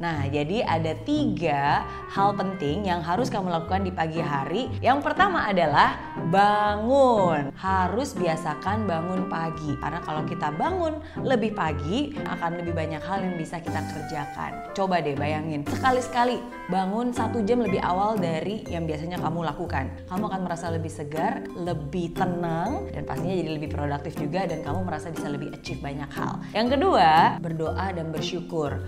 Nah, jadi ada tiga hal penting yang harus kamu lakukan di pagi hari. Yang pertama adalah bangun. Harus biasakan bangun pagi. Karena kalau kita bangun lebih pagi, akan lebih banyak hal yang bisa kita kerjakan. Coba deh bayangin, sekali-sekali bangun satu jam lebih awal dari yang biasanya kamu lakukan. Kamu akan merasa lebih segar, lebih tenang, dan pastinya jadi lebih produktif juga dan kamu merasa bisa lebih achieve banyak hal. Yang kedua, berdoa dan bersyukur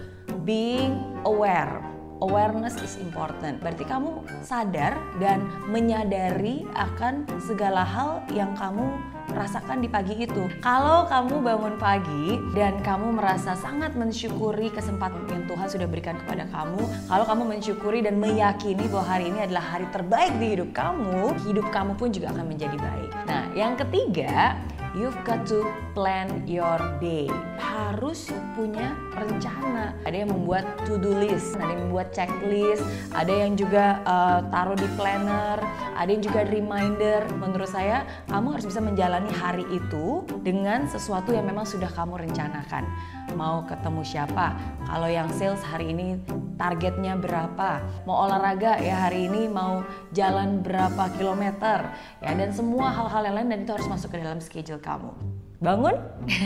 being aware awareness is important. Berarti kamu sadar dan menyadari akan segala hal yang kamu rasakan di pagi itu. Kalau kamu bangun pagi dan kamu merasa sangat mensyukuri kesempatan yang Tuhan sudah berikan kepada kamu, kalau kamu mensyukuri dan meyakini bahwa hari ini adalah hari terbaik di hidup kamu, hidup kamu pun juga akan menjadi baik. Nah, yang ketiga, you've got to plan your day. Harus punya rencana. Ada yang membuat to-do list, ada yang membuat checklist, ada yang juga uh, taruh di planner, ada yang juga reminder. Menurut saya, kamu harus bisa menjalani hari itu dengan sesuatu yang memang sudah kamu rencanakan. Mau ketemu siapa? Kalau yang sales hari ini targetnya berapa? Mau olahraga ya hari ini mau jalan berapa kilometer? Ya dan semua hal-hal yang lain dan itu harus masuk ke dalam schedule kamu. Bangun,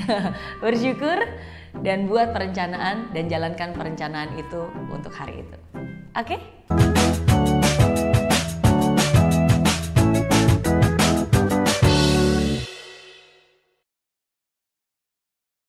bersyukur, dan buat perencanaan dan jalankan perencanaan itu untuk hari itu. Oke? Okay?